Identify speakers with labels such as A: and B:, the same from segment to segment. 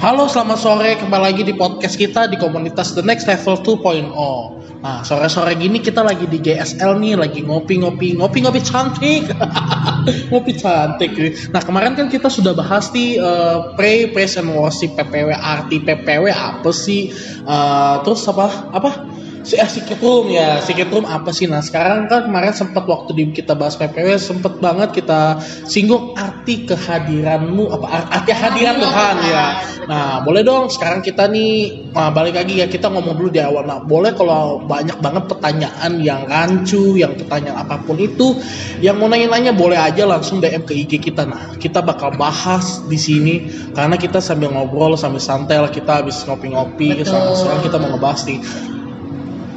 A: Halo, selamat sore. Kembali lagi di podcast kita di komunitas The Next Level 2.0. Nah, sore-sore gini kita lagi di GSL nih, lagi ngopi-ngopi, ngopi-ngopi cantik. ngopi cantik. Nah, kemarin kan kita sudah bahas nih uh, pray, praise and worship PPW, arti PPW apa sih? Uh, terus apa? Apa? Si eh, secret room ya secret room apa sih? Nah sekarang kan kemarin sempat waktu di kita bahas PPW sempet banget kita singgung arti kehadiranmu apa arti hadiran Tuhan ya. Nah boleh dong sekarang kita nih nah, balik lagi ya kita ngomong dulu di awal. Nah boleh kalau banyak banget pertanyaan yang rancu yang pertanyaan apa pun itu yang mau nanya-nanya boleh aja langsung DM ke IG kita. Nah kita bakal bahas di sini karena kita sambil ngobrol sambil santai lah kita habis ngopi-ngopi sekarang kita mau ngebahas nih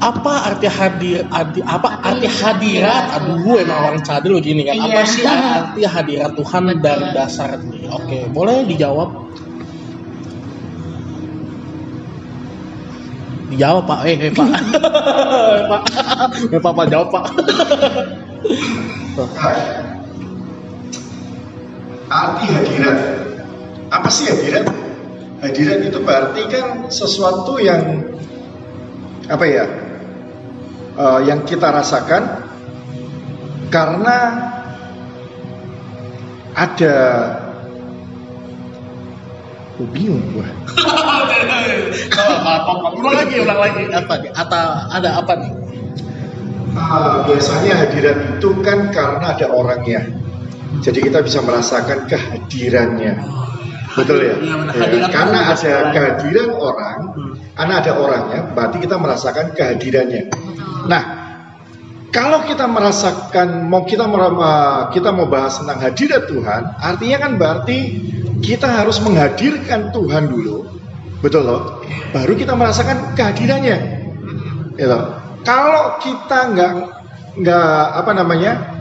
A: apa arti hadir arti apa? Arti hadirat? aduh gue emang orang cadel begini kan. Apa iya. sih arti hadirat Tuhan dari dasar ini oke boleh dijawab? Dijawab pak. Eh, eh pak. Pak. Eh pak pak jawab pak.
B: Arti hadirat. Apa sih hadirat? Hadirat itu berarti kan sesuatu yang apa ya uh, yang kita rasakan karena ada Oh, bingung gua.
A: ulang lagi, ulang lagi. Apa nih? Atau ada apa nih?
B: Uh, biasanya hadirat itu kan karena ada orangnya. Jadi kita bisa merasakan kehadirannya. Betul ya? ya, ya karena ada kehadiran orang, hmm. karena ada orangnya, berarti kita merasakan kehadirannya. Nah, kalau kita merasakan, mau kita kita mau bahas tentang hadirat Tuhan, artinya kan berarti kita harus menghadirkan Tuhan dulu, betul loh. Baru kita merasakan kehadirannya. Gitu. Kalau kita nggak nggak apa namanya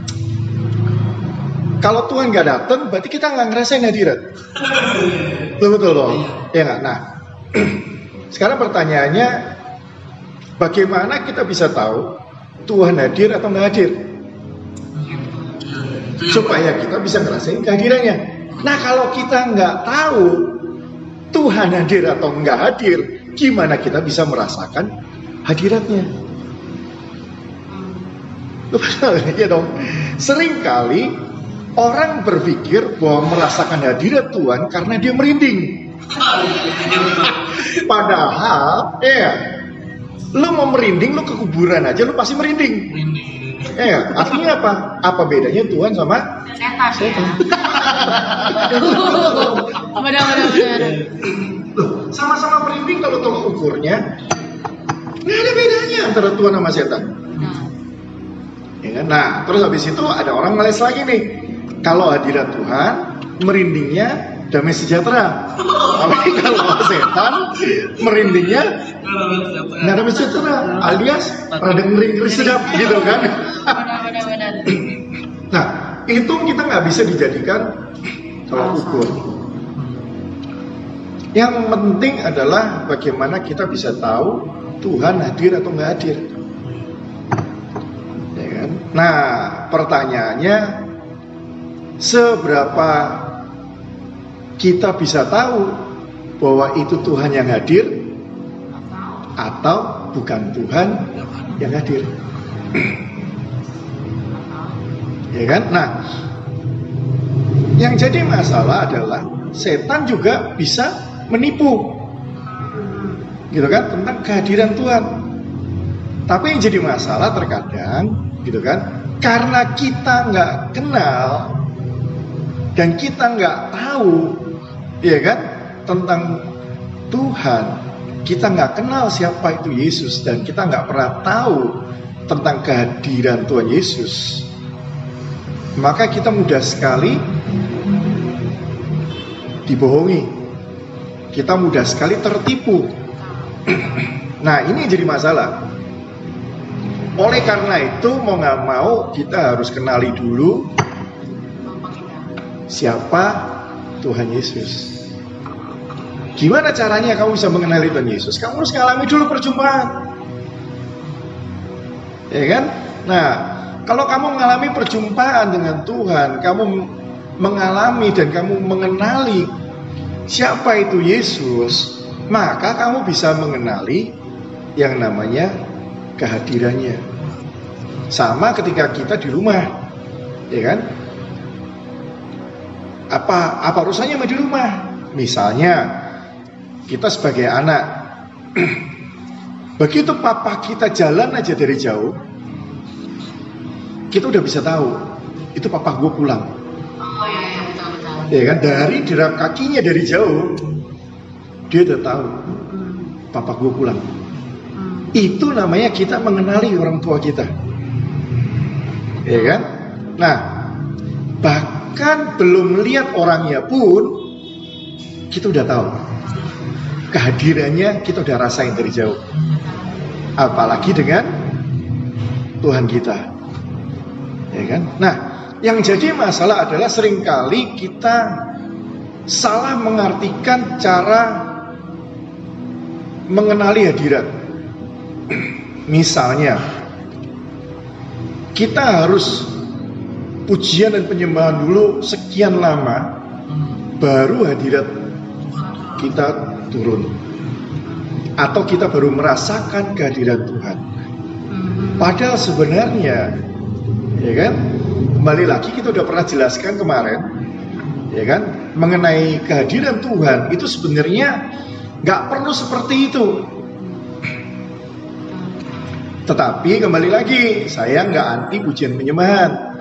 B: kalau Tuhan nggak datang, berarti kita nggak ngerasain hadirat. Betul betul loh. Ya nggak. Nah, sekarang pertanyaannya, bagaimana kita bisa tahu Tuhan hadir atau nggak hadir? Supaya kita bisa ngerasain kehadirannya. Nah, kalau kita nggak tahu Tuhan hadir atau nggak hadir, gimana kita bisa merasakan hadiratnya? Betul, ya dong. Seringkali Orang berpikir bahwa merasakan hadirat Tuhan karena dia merinding. Padahal, ya, lu mau merinding, lu ke kuburan aja, lu pasti merinding. Ya, artinya apa? Apa bedanya Tuhan sama
C: setan? Setan.
B: sama-sama merinding kalau tolak ukurnya, nggak ada bedanya antara Tuhan sama setan. Nah. Ya kan? Nah, terus habis itu ada orang ngeles lagi nih kalau hadirat Tuhan merindingnya damai sejahtera. Tapi kalau setan merindingnya nggak damai sejahtera, alias rada ngeri ngeri sedap gitu kan. nah itu kita nggak bisa dijadikan tolak ukur. Yang penting adalah bagaimana kita bisa tahu Tuhan hadir atau nggak hadir. Ya kan? Nah pertanyaannya seberapa kita bisa tahu bahwa itu Tuhan yang hadir atau bukan Tuhan yang hadir. ya kan? Nah, yang jadi masalah adalah setan juga bisa menipu. Gitu kan? Tentang kehadiran Tuhan. Tapi yang jadi masalah terkadang gitu kan? Karena kita nggak kenal dan kita nggak tahu, ya kan, tentang Tuhan, kita nggak kenal siapa itu Yesus dan kita nggak pernah tahu tentang kehadiran Tuhan Yesus, maka kita mudah sekali dibohongi. Kita mudah sekali tertipu. nah, ini jadi masalah. Oleh karena itu, mau nggak mau kita harus kenali dulu siapa Tuhan Yesus. Gimana caranya kamu bisa mengenali Tuhan Yesus? Kamu harus mengalami dulu perjumpaan. Ya kan? Nah, kalau kamu mengalami perjumpaan dengan Tuhan, kamu mengalami dan kamu mengenali siapa itu Yesus, maka kamu bisa mengenali yang namanya kehadirannya. Sama ketika kita di rumah, ya kan? Apa apa urusannya sama di rumah? Misalnya kita sebagai anak, begitu papa kita jalan aja dari jauh, kita udah bisa tahu itu papa gue pulang.
C: Oh iya iya betul betul.
B: Ya kan dari derap kakinya dari jauh, dia udah tahu papa gue pulang.
C: Hmm.
B: Itu namanya kita mengenali orang tua kita. Ya kan? Nah, bahkan belum lihat orangnya pun kita udah tahu. Kehadirannya kita udah rasain dari jauh. Apalagi dengan Tuhan kita. Ya kan? Nah, yang jadi masalah adalah sering kali kita salah mengartikan cara mengenali hadirat. Misalnya, kita harus pujian dan penyembahan dulu sekian lama, baru hadirat kita turun. Atau kita baru merasakan kehadiran Tuhan. Padahal sebenarnya, ya kan, kembali lagi kita udah pernah jelaskan kemarin, ya kan, mengenai kehadiran Tuhan itu sebenarnya nggak perlu seperti itu. Tetapi kembali lagi, saya nggak anti pujian penyembahan,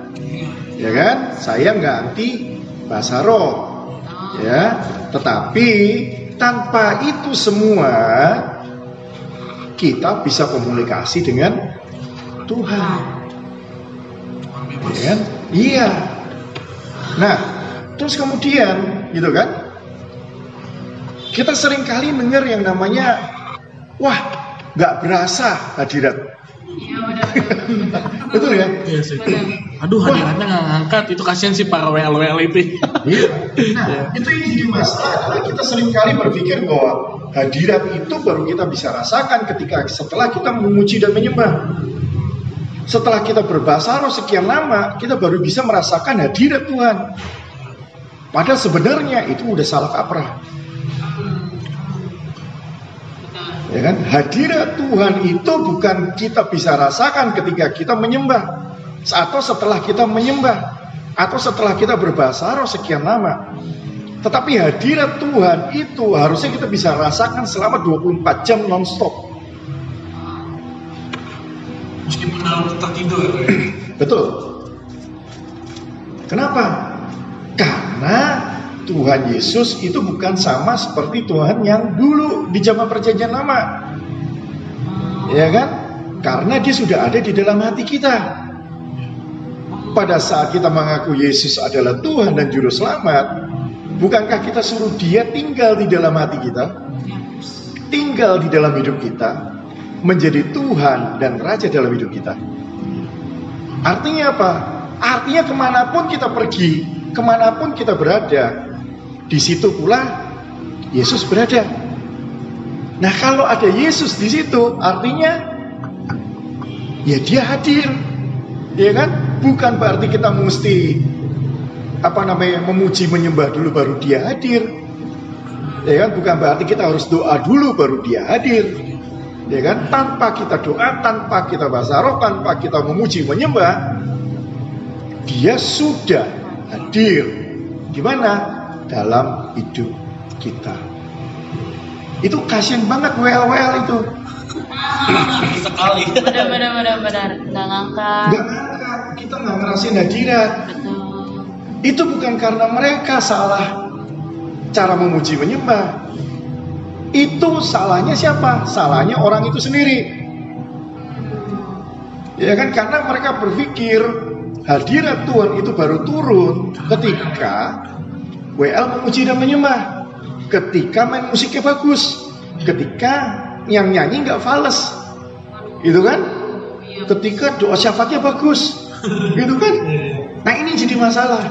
B: ya kan? Saya nggak anti bahasa roh, ya. Tetapi tanpa itu semua, kita bisa komunikasi dengan Tuhan. Ya kan? Iya. Nah, terus kemudian, gitu kan? Kita sering kali dengar yang namanya, wah, nggak berasa hadirat.
C: Iya benar.
B: Betul ya?
A: Iya sih. Aduh hadirannya nggak ngangkat itu kasihan sih para WL WL itu.
B: Iya. Nah, itu yang jadi masalah adalah kita sering kali berpikir bahwa hadirat itu baru kita bisa rasakan ketika setelah kita memuji dan menyembah. Setelah kita berbahasa roh sekian lama, kita baru bisa merasakan hadirat Tuhan. Padahal sebenarnya itu udah salah kaprah. Ya kan? Hadirat Tuhan itu bukan kita bisa rasakan ketika kita menyembah atau setelah kita menyembah atau setelah kita berbahasa roh sekian lama. Tetapi hadirat Tuhan itu harusnya kita bisa rasakan selama 24 jam nonstop.
D: Meskipun dalam tertidur. ya.
B: Betul. Kenapa? Karena Tuhan Yesus itu bukan sama seperti Tuhan yang dulu di zaman perjanjian lama. Ya kan? Karena dia sudah ada di dalam hati kita. Pada saat kita mengaku Yesus adalah Tuhan dan Juru Selamat, bukankah kita suruh dia tinggal di dalam hati kita? Tinggal di dalam hidup kita, menjadi Tuhan dan Raja dalam hidup kita. Artinya apa? Artinya ke mana pun kita pergi, ke mana pun kita berada, di situ pula Yesus berada. Nah kalau ada Yesus di situ, artinya ya dia hadir, ya kan? Bukan berarti kita mesti apa namanya memuji menyembah dulu baru dia hadir, ya kan? Bukan berarti kita harus doa dulu baru dia hadir, ya kan? Tanpa kita doa, tanpa kita bahasa roh, tanpa kita memuji menyembah, dia sudah hadir. Gimana? Dalam hidup kita. Itu kasihan banget well-well itu.
D: Sekali.
C: Benar benar benar benar. Nggak ngangkat.
B: Nggak ngangkat, kita nggak ngerasain hadirat.
C: Betul.
B: Itu bukan karena mereka salah cara memuji menyembah. Itu salahnya siapa? Salahnya orang itu sendiri. Ya kan karena mereka berpikir hadirat Tuhan itu baru turun ketika WL memuji dan menyembah. Ketika main musiknya bagus. Ketika yang nyanyi nggak fals. Gitu kan? Ketika doa syafaatnya bagus. Gitu kan? Nah ini jadi masalah.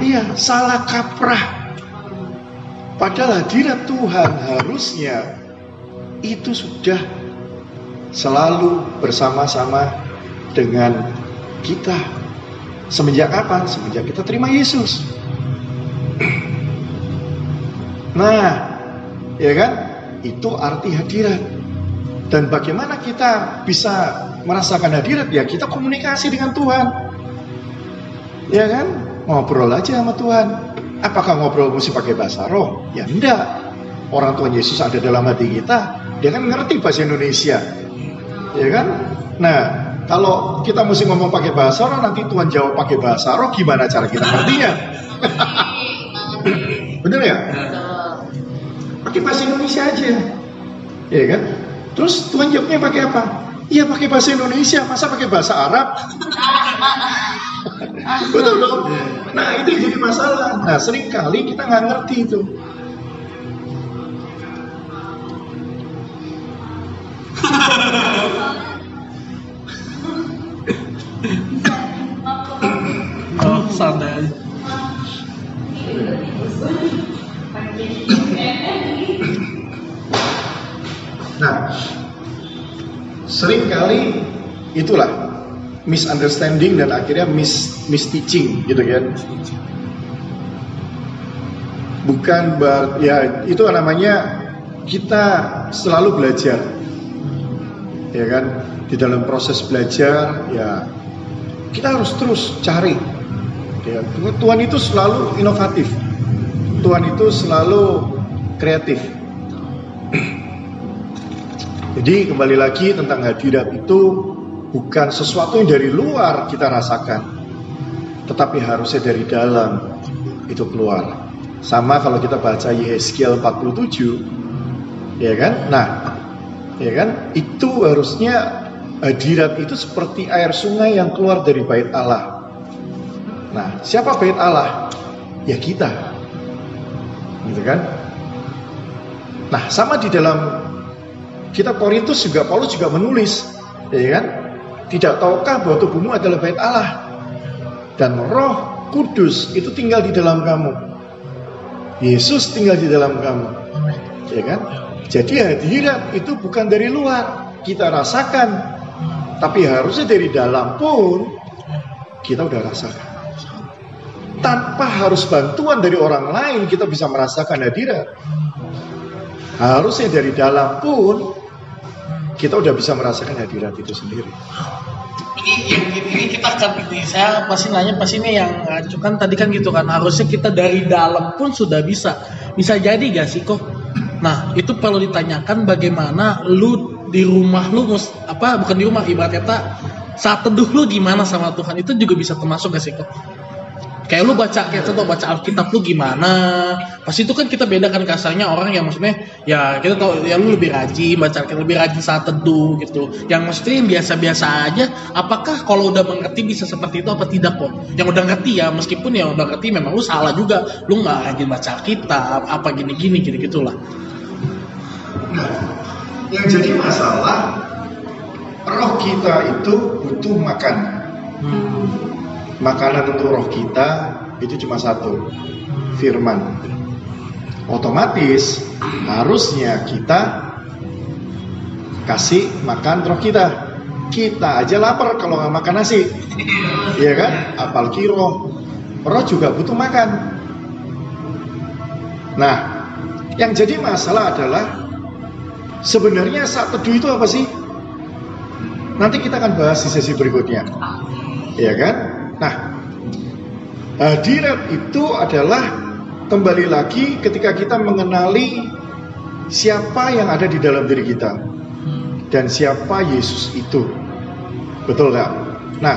B: Iya, salah kaprah. Padahal hadirat Tuhan harusnya itu sudah selalu bersama-sama dengan kita. Semenjak kapan? Semenjak kita terima Yesus. Nah, ya kan? Itu arti hadirat. Dan bagaimana kita bisa merasakan hadirat? Ya kita komunikasi dengan Tuhan. Ya kan? Ngobrol aja sama Tuhan. Apakah ngobrol mesti pakai bahasa roh? Ya enggak. Orang Tuhan Yesus ada dalam hati kita, dia kan ngerti bahasa Indonesia. Ya kan? Nah, kalau kita mesti ngomong pakai bahasa roh, nanti Tuhan jawab pakai bahasa roh, gimana cara kita ngertinya? Bener ya? Pakai bahasa Indonesia aja. Ya kan? Terus Tuhan jawabnya pakai apa? Iya pakai bahasa Indonesia, masa pakai bahasa Arab? Betul dong? Nah itu jadi masalah. Nah sering kali kita nggak ngerti itu. Misunderstanding dan akhirnya mis misteaching gitu kan. Bukan ber, ya itu namanya kita selalu belajar. Ya kan? Di dalam proses belajar ya kita harus terus cari. Ya, Tuhan itu selalu inovatif. Tuhan itu selalu kreatif. Jadi kembali lagi tentang hadirat itu bukan sesuatu yang dari luar kita rasakan, tetapi harusnya dari dalam itu keluar. Sama kalau kita baca Yeskiel 47, ya kan? Nah, ya kan? Itu harusnya hadirat itu seperti air sungai yang keluar dari bait Allah. Nah, siapa bait Allah? Ya kita. Gitu kan? Nah, sama di dalam kitab Korintus juga Paulus juga menulis, ya kan? Tidak tahukah bahwa tubuhmu adalah bait Allah dan Roh Kudus itu tinggal di dalam kamu. Yesus tinggal di dalam kamu. Ya kan? Jadi hadirat itu bukan dari luar, kita rasakan. Tapi harusnya dari dalam pun kita udah rasakan. Tanpa harus bantuan dari orang lain kita bisa merasakan hadirat. Harusnya dari dalam pun kita udah bisa merasakan hadirat itu sendiri.
A: Ini ini kita akan ini. Saya pasti nanya pasti ini yang ngajukan tadi kan gitu kan. Harusnya kita dari dalam pun sudah bisa. Bisa jadi gak sih kok? Nah itu perlu ditanyakan bagaimana lu di rumah lu mus- apa bukan di rumah ibarat kata saat teduh lu gimana sama Tuhan? Itu juga bisa termasuk gak sih kok kayak lu baca kayak contoh baca Alkitab lu gimana? Pasti itu kan kita bedakan kasarnya orang yang maksudnya ya kita tahu ya lu lebih rajin baca Alkitab lebih rajin saat teduh gitu. Yang maksudnya yang biasa-biasa aja apakah kalau udah mengerti bisa seperti itu apa tidak kok yang udah ngerti ya meskipun yang udah ngerti memang lu salah juga. Lu nggak rajin baca Alkitab apa gini-gini gitu gitulah
B: Nah, yang jadi masalah roh kita itu butuh makan. Makanan untuk roh kita itu cuma satu, firman. Otomatis harusnya kita kasih makan roh kita. Kita aja lapar kalau nggak makan nasi, Iya kan? Apalagi roh, roh juga butuh makan. Nah, yang jadi masalah adalah Sebenarnya saat teduh itu apa sih? Nanti kita akan bahas di sesi berikutnya. Ya kan? Nah, hadirat itu adalah kembali lagi ketika kita mengenali siapa yang ada di dalam diri kita dan siapa Yesus itu. Betul nggak? Nah,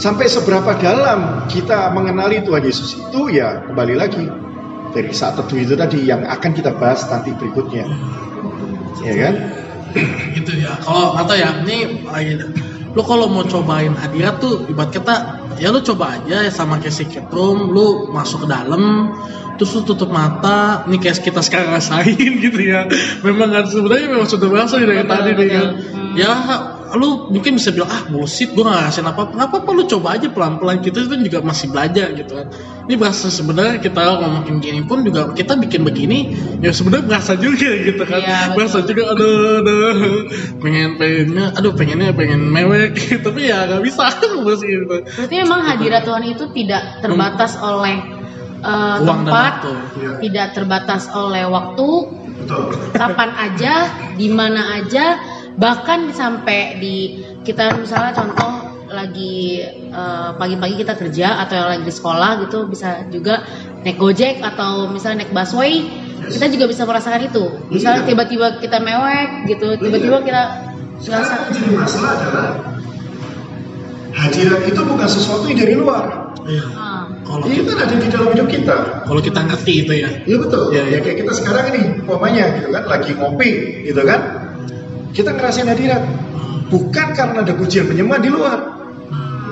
B: sampai seberapa dalam kita mengenali Tuhan Yesus itu ya kembali lagi dari saat teduh itu tadi yang akan kita bahas nanti berikutnya ya kan?
A: gitu ya kalau atau ya ini lagi lu kalau mau cobain hadirat tuh ibarat kata ya lu coba aja ya sama kayak secret room lu masuk ke dalam terus lu tutup mata ini kayak kita sekarang rasain gitu ya. Memang kan sebenarnya memang sudah berasa dari tadi nih kan. ya lu mungkin bisa bilang ah bullshit gue gak ngerasain apa apa apa lu coba aja pelan pelan kita itu juga masih belajar gitu kan ini berasa sebenarnya kita ngomongin gini pun juga kita bikin begini ya sebenarnya berasa juga gitu kan
C: Iya, betul.
A: berasa juga aduh aduh pengen pengennya aduh pengennya pengen mewek tapi ya nggak bisa terus gitu
C: Berarti memang hadirat Tuhan itu tidak terbatas oleh eh,
A: Ruang dan
C: tempat,
A: waktu.
B: Iya.
C: tidak terbatas oleh waktu,
B: Betul.
C: kapan aja, di mana aja, bahkan sampai di kita misalnya contoh lagi eh, pagi-pagi kita kerja atau yang lagi di sekolah gitu bisa juga naik gojek atau misalnya naik busway kita juga bisa merasakan itu misalnya
B: Iya.
C: tiba-tiba kita mewek gitu tiba-tiba kita
B: yang jadi masalah adalah hadirat itu bukan sesuatu yang dari luar.
A: Iya.
C: ah,
A: Kalau kita,
B: kan ada di dalam hidup kita.
A: kalau kita ngerti itu ya.
B: Iya betul.
A: Iya, iya.
B: Ya kayak kita sekarang ini, umpamanya gitu kan, lagi ngopi, gitu kan. Kita ngerasain hadirat. Bukan karena ada pujian penyembah di luar.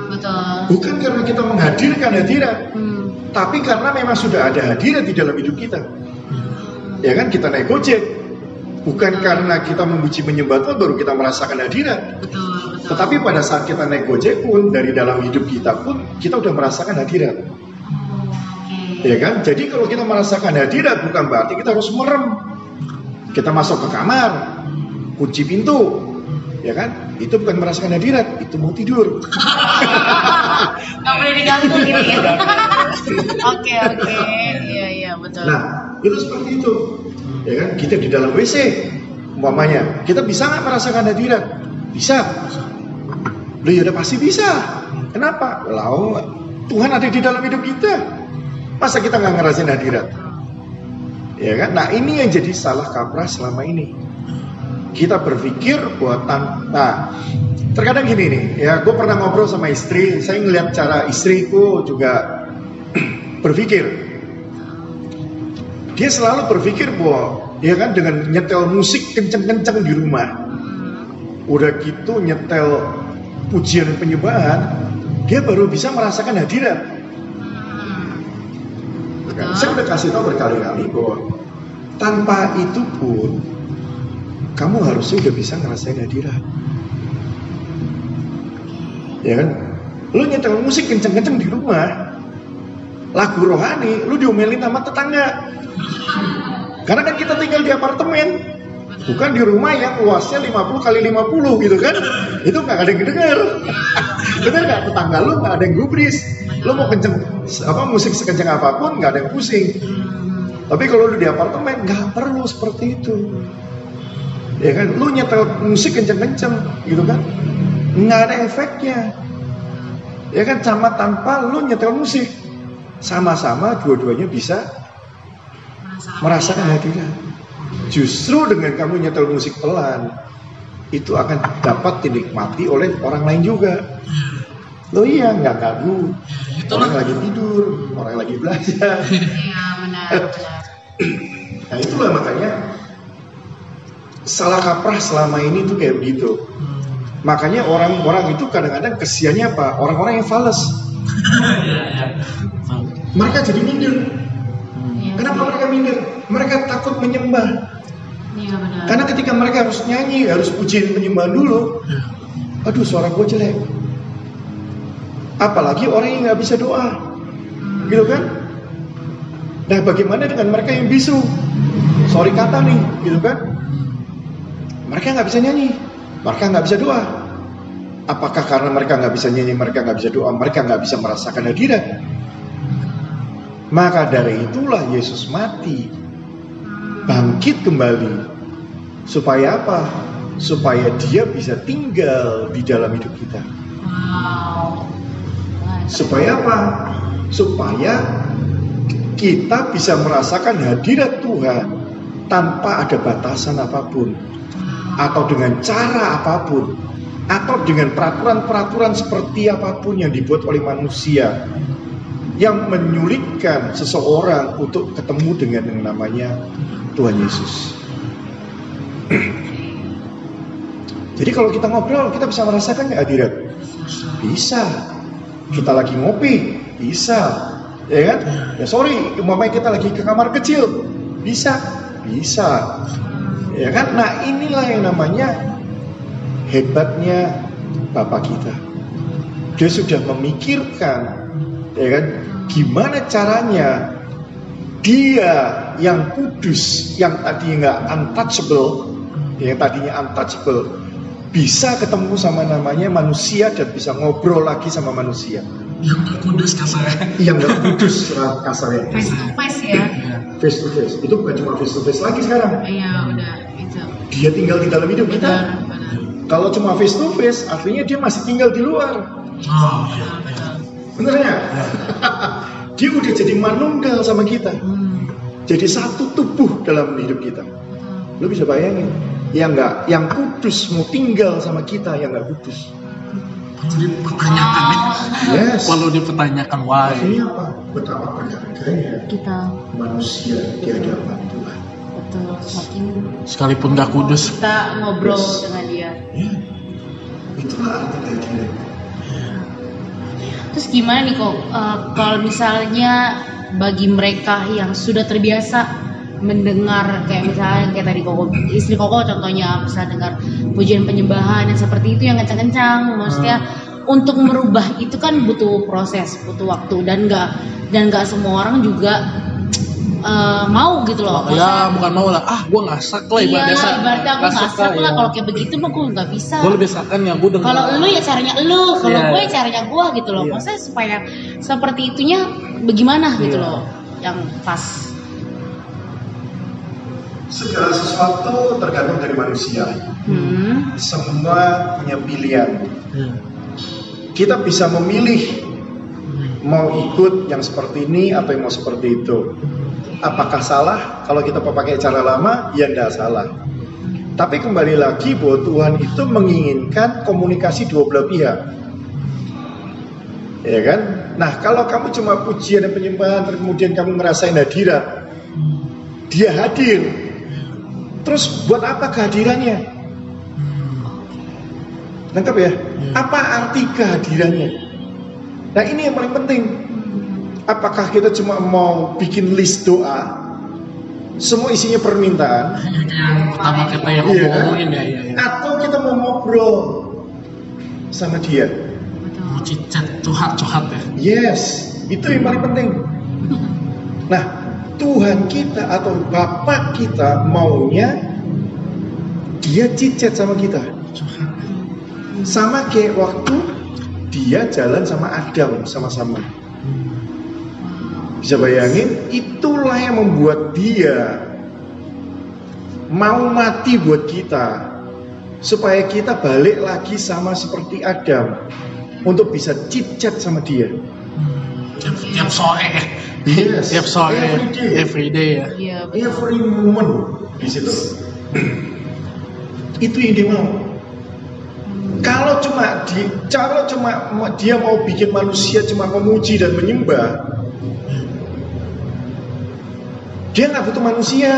C: betul
B: Bukan karena kita menghadirkan hadirat.
C: Hmm,
B: Tapi karena memang sudah ada hadirat di dalam hidup kita. Ya kan, kita naik gojek. Bukan karena kita memuji menyembah Tuhan baru kita merasakan hadirat.
C: betul betul
B: Tetapi pada saat kita naik gojek pun, dari dalam hidup kita pun, kita udah merasakan hadirat.
C: Oke.
B: Ya kan? Jadi kalau kita merasakan hadirat bukan berarti kita harus merem. Kita masuk ke kamar, kunci pintu, ya kan? Itu bukan merasakan hadirat, itu mau tidur.
C: nggak boleh diganggu gitu ya oke oke iya iya betul
B: Nah, itu seperti itu. Ya kan? Kita di dalam WC, umpamanya, kita bisa nggak merasakan hadirat? Bisa. Loh ya udah pasti bisa. Kenapa? Lah, Tuhan ada di dalam hidup kita. Masa kita nggak ngerasain hadirat? Ya kan? Nah ini yang jadi salah kaprah selama ini. Kita berpikir buatan. Nah, terkadang gini nih, ya gue pernah ngobrol sama istri, saya ngeliat cara istriku juga berpikir. Dia selalu berpikir bahwa, ya kan, dengan nyetel musik kenceng-kenceng di rumah, udah gitu nyetel pujian penyembahan, dia baru bisa merasakan hadirat. Kan? Saya udah kasih tahu berkali-kali bahwa tanpa itu pun kamu harusnya udah bisa ngerasain hadirat. Ya kan? Lu nyetel musik kenceng-kenceng di rumah, lagu rohani, lu diomelin sama tetangga. Karena kan kita tinggal di apartemen, bukan di rumah yang luasnya 50 kali 50 gitu kan. Itu nggak ada yang denger. Bener nggak? Tetangga lu nggak ada yang gubris. Lu mau kenceng apa musik sekenceng apa pun nggak ada yang pusing. Tapi kalau lu di apartemen nggak perlu seperti itu. Ya kan, lu nyetel musik kenceng-kenceng gitu kan, nggak ada efeknya. Ya kan, sama tanpa lu nyetel musik, sama-sama dua-duanya bisa merasakan hadirat. Justru dengan kamu nyetel musik pelan, itu akan dapat dinikmati oleh orang lain juga. Lo iya nggak ganggu, orang lagi tidur, orang lagi belajar.
C: iya benar benar.
B: Nah itulah makanya salah kaprah selama ini tuh kayak begitu. Makanya orang-orang itu kadang-kadang kesiannya apa? Orang-orang yang fales. Mereka jadi minder.
C: Iya
B: Kenapa mereka minder? Mereka takut menyembah.
C: iya benar
B: Karena ketika mereka harus nyanyi, harus pujian penyembahan dulu. Aduh, suara gue jelek. Apalagi orang yang nggak bisa doa, gitu kan? Nah, bagaimana dengan mereka yang bisu? Sorry kata nih, gitu kan? Mereka nggak bisa nyanyi, mereka nggak bisa doa. Apakah karena mereka nggak bisa nyanyi, mereka nggak bisa doa, mereka nggak bisa merasakan hadirat? Maka dari itulah Yesus mati, bangkit kembali, supaya apa? Supaya Dia bisa tinggal di dalam hidup kita. Supaya apa? Supaya kita bisa merasakan hadirat Tuhan tanpa ada batasan apa pun, atau dengan cara apa pun, atau dengan peraturan-peraturan seperti apa pun yang dibuat oleh manusia yang menyulitkan seseorang untuk ketemu dengan yang namanya Tuhan Yesus. Jadi kalau kita ngobrol, kita bisa merasakan nggak hadirat? Bisa. Kita lagi ngopi, bisa. Ya kan? Ya sorry, umpamanya kita lagi ke kamar kecil, bisa, bisa. Ya kan? Nah inilah yang namanya hebatnya Bapak kita. Dia sudah memikirkan, ya kan? Gimana caranya dia yang kudus, yang tadinya nggak untouchable, yang tadinya untouchable, bisa ketemu sama namanya manusia dan bisa ngobrol lagi sama manusia.
D: Yang nggak kudus kasarnya
B: yang nggak kudus kasarnya.
C: Face to face ya.
B: Face to face. Itu bukan cuma face to face lagi sekarang.
C: Iya udah itu
B: dia tinggal di dalam hidup kita.
C: Benar benar.
B: Kalau cuma face to face artinya dia masih tinggal di luar.
D: Oh iya
B: bener ya? Dia udah jadi manunggal sama kita.
C: Hmm,
B: jadi satu tubuh dalam hidup kita.
C: Betul
B: lo bisa bayangin. Yang nggak yang kudus mau tinggal sama kita yang nggak kudus
D: perlu dipertanyakan nih
B: yes.
D: Perlu dipertanyakan why?
B: Artinya apa? Betapa berharganya
C: kita.
B: manusia di hadapan Tuhan
C: betul. Semakin
A: Sekalipun gak kudus.
C: kita ngobrol
B: Yes.
C: dengan dia.
B: Ya. Itulah arti kehadiran
C: terus gimana nih kok eh, kalau misalnya bagi mereka yang sudah terbiasa mendengar kayak misalnya kayak tadi koko istri koko contohnya bisa dengar pujian penyembahan yang seperti itu yang kencang-kencang maksudnya untuk merubah itu kan butuh proses butuh waktu dan nggak dan nggak semua orang juga eh, mau gitu loh
A: Ya bukan mau lah. Ah gue ngasak lah
C: iya
A: ibaratnya.
C: ibaratnya aku
A: nggak suka,
C: lah
A: ya.
C: kalau kayak begitu mah gue nggak bisa
A: Gue lebih sakan yang gue
C: kalau lu ya caranya lu kalau
A: Iya.
C: gue ya caranya gue gitu loh
A: Iya.
C: maksudnya supaya seperti itunya bagaimana gitu
A: Iya.
C: loh yang pas
B: segala sesuatu tergantung dari manusia.
C: Hmm.
B: semua punya pilihan.
A: Hmm.
B: kita bisa memilih mau ikut yang seperti ini atau yang mau seperti itu. Apakah salah? Kalau kita pakai cara lama ya tidak salah. Tapi kembali lagi bahwa Tuhan itu menginginkan komunikasi dua belah pihak. Ya kan? Nah kalau kamu cuma pujian dan penyembahan kemudian kamu ngerasain hadirat dia hadir terus buat apa kehadirannya Lengkap ya? Apa arti kehadirannya? Nah ini yang paling penting. Apakah kita cuma mau bikin list doa? Semua isinya permintaan?
D: yang pertama kita yang
B: Iya.
D: ngomongin ya iya, iya.
B: Atau kita mau ngobrol sama dia?
D: mau cicat curhat curhat ya
B: Yes, itu yang paling penting. Nah, Tuhan kita atau Bapak kita maunya dia cicet sama kita. Sama kayak waktu dia jalan sama Adam sama-sama. Bisa bayangin, itulah yang membuat dia mau mati buat kita. Supaya kita balik lagi sama seperti Adam. Untuk bisa cicet sama dia.
D: tiap, sore
B: Yes.
A: Tiap sore,
B: Every day.
A: everyday ya.
C: iya betul
B: every moment di situ. Itu yang dia mau. Kalau cuma di, kalau cuma ma- dia mau bikin manusia cuma memuji dan menyembah, dia nggak butuh manusia.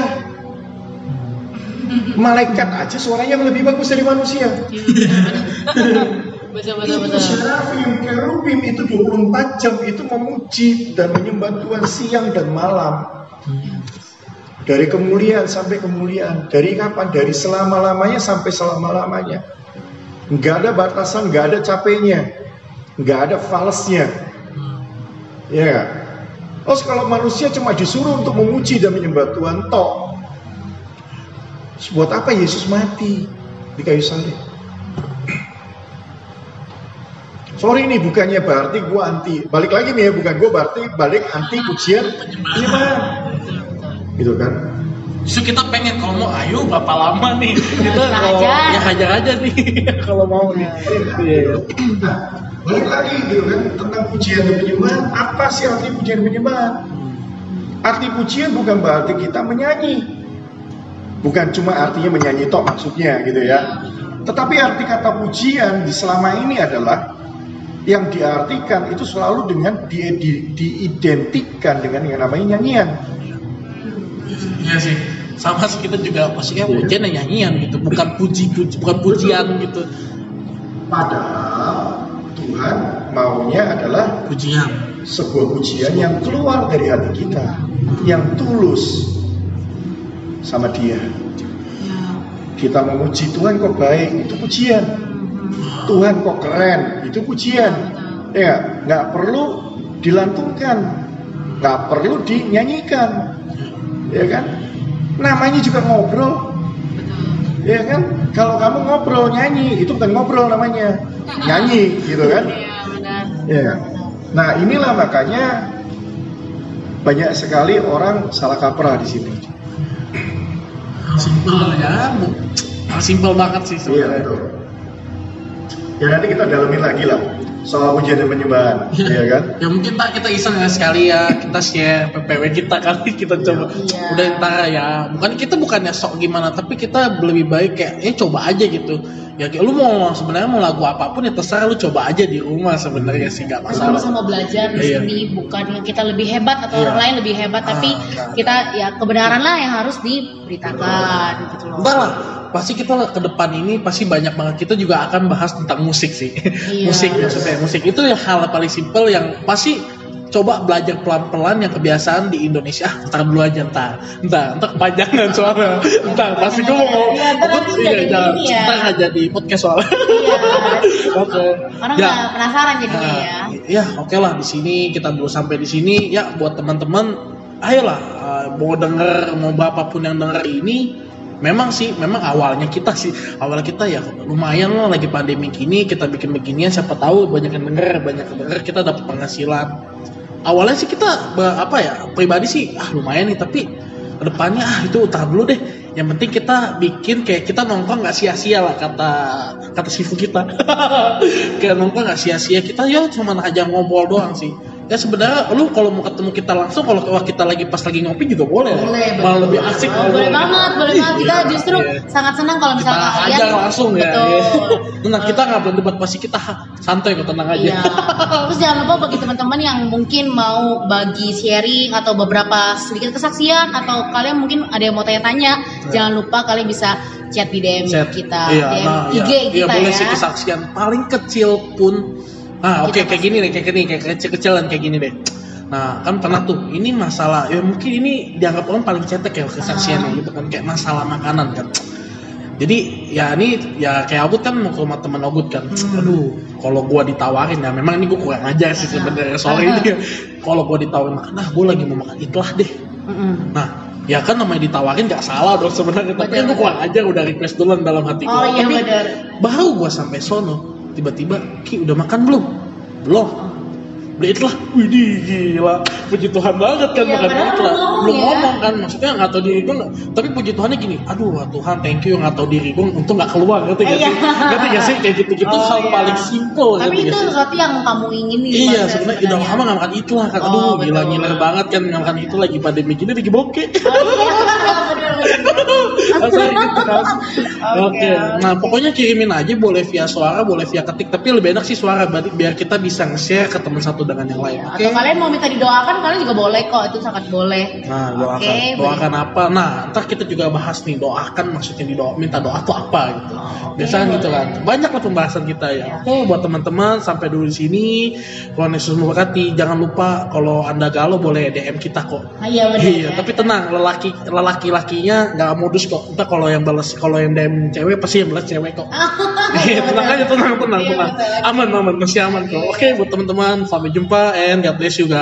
B: Malaikat aja suaranya lebih bagus dari manusia.
C: betul betul
B: itu
C: betul
B: serafim, kerubim itu 24 jam itu memuji dan menyembah Tuhan siang dan malam. Dari kemuliaan sampai kemuliaan. Dari kapan? Dari selama-lamanya sampai selama-lamanya. Nggak ada batasan, nggak ada capeknya. Nggak ada falesnya. Ya? Terus kalau manusia cuma disuruh untuk memuji dan menyembah Tuhan, tok. Terus Buat apa Yesus mati di kayu salib? Sorry nih bukannya berarti gua anti. Balik lagi nih ya bukan gua berarti balik anti pujian. Penyembahan gitu kan?
A: Justru kita pengen kalau mau ayo berapa lama nih? Kita kalau
C: aja.
A: ya hajar aja nih kalau mau nih. Iya, iya.
B: Nah, balik lagi gitu kan tentang pujian dan penyembahan. Apa sih arti pujian dan penyembahan? Arti pujian bukan berarti kita menyanyi. Bukan cuma artinya menyanyi tok maksudnya gitu ya. Tetapi arti kata pujian di selama ini adalah yang diartikan itu selalu dengan di, di- diidentikan dengan yang namanya nyanyian
D: iya sih
A: Sama sih kita juga maksudnya
B: Iya.
A: pujian dan nyanyian gitu, bukan puji, puji bukan pujian gitu.
B: Padahal Tuhan maunya adalah
A: Pujian.
B: sebuah pujian yang keluar dari hati kita, yang tulus sama Dia.
C: ya
B: Kita memuji Tuhan kok baik, itu pujian. Tuhan kok keren, itu pujian. Ya, nggak perlu dilantungkan, nggak perlu dinyanyikan, ya kan? Namanya juga ngobrol, ya kan? Kalau kamu ngobrol nyanyi, itu bukan ngobrol namanya, nyanyi, gitu kan?
C: iya
B: Ya. Nah inilah makanya banyak sekali orang salah kaprah di sini.
D: Simpel ya.
A: Simpel banget sih
B: Iya
A: sebenarnya.
B: betul. Ya nanti kita dalemin lagi lah soal pujian dan penyembahan, ya kan?
A: Ya mungkin tak kita iseng ya sekali ya kita share PPW kita kali kita coba
C: Iya.
A: udah ntar ya bukan kita bukannya sok gimana tapi kita lebih baik kayak eh coba aja gitu ya kayak lu mau sebenarnya mau lagu apa pun ya terserah lu coba aja di rumah sebenarnya sih nggak masalah
C: sama belajar di
A: Iya.
C: sini bukan kita lebih hebat atau
A: Iya.
C: orang lain lebih hebat tapi
A: Ah,
C: kita ya kebenaran lah yang harus diberitakan gitu loh.
A: Entar lah, pasti kita ke depan ini pasti banyak banget kita juga akan bahas tentang musik sih.
C: Iya.
A: musik maksudnya musik itu ya hal paling simpel yang pasti coba belajar pelan-pelan yang kebiasaan di Indonesia. Ah, ntar dulu aja ntar, ntar, ntar kepanjangan soalnya. Ntar pasti gue mau
C: Iya, ntar
A: iya, jangan,
C: ya.
A: ntar aja di podcast soalnya.
C: Iya.
A: Oke.
C: Orang
A: Ya.
C: penasaran jadinya ya.
A: ya oke lah di sini kita dulu sampai di sini ya buat teman-teman ayolah uh, mau denger mau apa pun yang denger ini memang sih memang awalnya kita sih awalnya kita ya lumayan lah lagi pandemi gini kita bikin beginian siapa tahu banyak yang denger banyak yang denger kita dapat penghasilan. Awalnya sih kita apa ya pribadi sih ah lumayan nih tapi ke depannya ah itu utar dulu deh. Yang penting kita bikin kayak kita nongkrong nggak sia-sia lah kata kata sifu kita. Kayak nongkrong nggak sia-sia kita ya cuma aja ngobrol doang sih ya sebenarnya lu kalau mau ketemu kita langsung kalau kita lagi pas lagi ngopi juga boleh
C: Boleh,
A: malah lebih asik
C: Oh, boleh banget, boleh banget. Kita
A: Iya,
C: justru
A: iya.
C: sangat senang kalau
A: kita
C: misalkan kalian
A: aja langsung ya
C: Betul.
A: iya. tenang kita nggak berdebat pasti kita santai kok tenang aja
C: Iya. Terus jangan lupa bagi teman-teman yang mungkin mau bagi sharing atau beberapa sedikit kesaksian atau kalian mungkin ada yang mau tanya-tanya, jangan lupa kalian bisa chat di DM
A: Chat.
C: kita,
A: iya,
C: DM
A: nah,
C: IG
A: iya,
C: kita
A: iya, boleh
C: ya.
A: sih kesaksian paling kecil pun ah oke
C: Kita
A: kayak gini nih kayak gini kayak kecil-kecilan kayak gini deh nah kan pernah tuh ini masalah ya mungkin ini dianggap orang paling cetek ya kesaksiannya
C: Ah.
A: gitu kan kayak masalah makanan kan jadi ya ini ya kayak Agut kan mau ke rumah teman Agut kan
C: Hmm.
A: aduh kalau gua ditawarin ya memang ini gua kurang ajar sih sebenarnya soal
C: Ah.
A: ini kalau gua ditawarin makan ah gua lagi mau makan itlah deh
C: Mm-mm.
A: Nah, ya kan namanya ditawarin gak salah dong sebenarnya, tapi kan gue kurang aja udah request duluan dalam hati gue.
C: Oh iya
A: tapi baru gue sampai sono, tiba-tiba Ki udah makan belum? Belum. Beli itlah, widih gila, puji Tuhan banget kan
C: Iya,
A: makan itlah.
C: belum ya.
A: ngomong kan, maksudnya nggak tahu diri gue, nggak- tapi puji Tuhannya gini, aduh wah Tuhan thank you nggak tahu diri gue, untung nggak keluar, gak sih? Ngerti gak sih kayak gitu-gitu
C: Oh,
A: hal
C: iya.
A: paling simple,
C: Tapi
A: ngerti
C: itu sesuatu yang kamu ingini.
A: Iya sebenarnya udah lama gak makan itu lah kan.
C: Oh,
A: Aduh gila
C: betul.
A: ngiler banget kan nggak makan itu lagi pandemi gini lagi bokeh.
C: Oh, iya,
A: gitu kan. Oke.
C: Oke,
A: Nah, pokoknya kirimin aja boleh via suara, boleh via ketik, tapi lebih enak sih suara biar kita bisa nge-share ke teman satu dengan yang lain. Oke.
C: Atau kalian mau minta didoakan, kalian juga boleh kok. Itu sangat boleh.
A: Nah, doakan.
C: Oke,
A: doakan apa? Nah, ntar kita juga bahas nih doakan maksudnya di doa minta doa tuh apa gitu.
C: Oke,
A: Biasanya gitu
C: boleh.
A: kan. Banyak lah pembahasan kita ya. Oke, buat teman-teman sampai dulu di sini. Tuhan Yesus memberkati. Jangan lupa kalau Anda galau boleh DM kita kok.
C: Ah, iya benar.
A: Iya,
C: ya.
A: tapi tenang, lelaki lelaki lakinya nggak modus kok. Entah kalau yang balas kalau yang DM cewek pasti yang balas cewek kok. Iya, tenang aja, tenang, tenang,
C: Iya,
A: tenang. Aman, aman, masih aman kok. Oke, buat teman-teman, sampai jumpa and God bless you guys.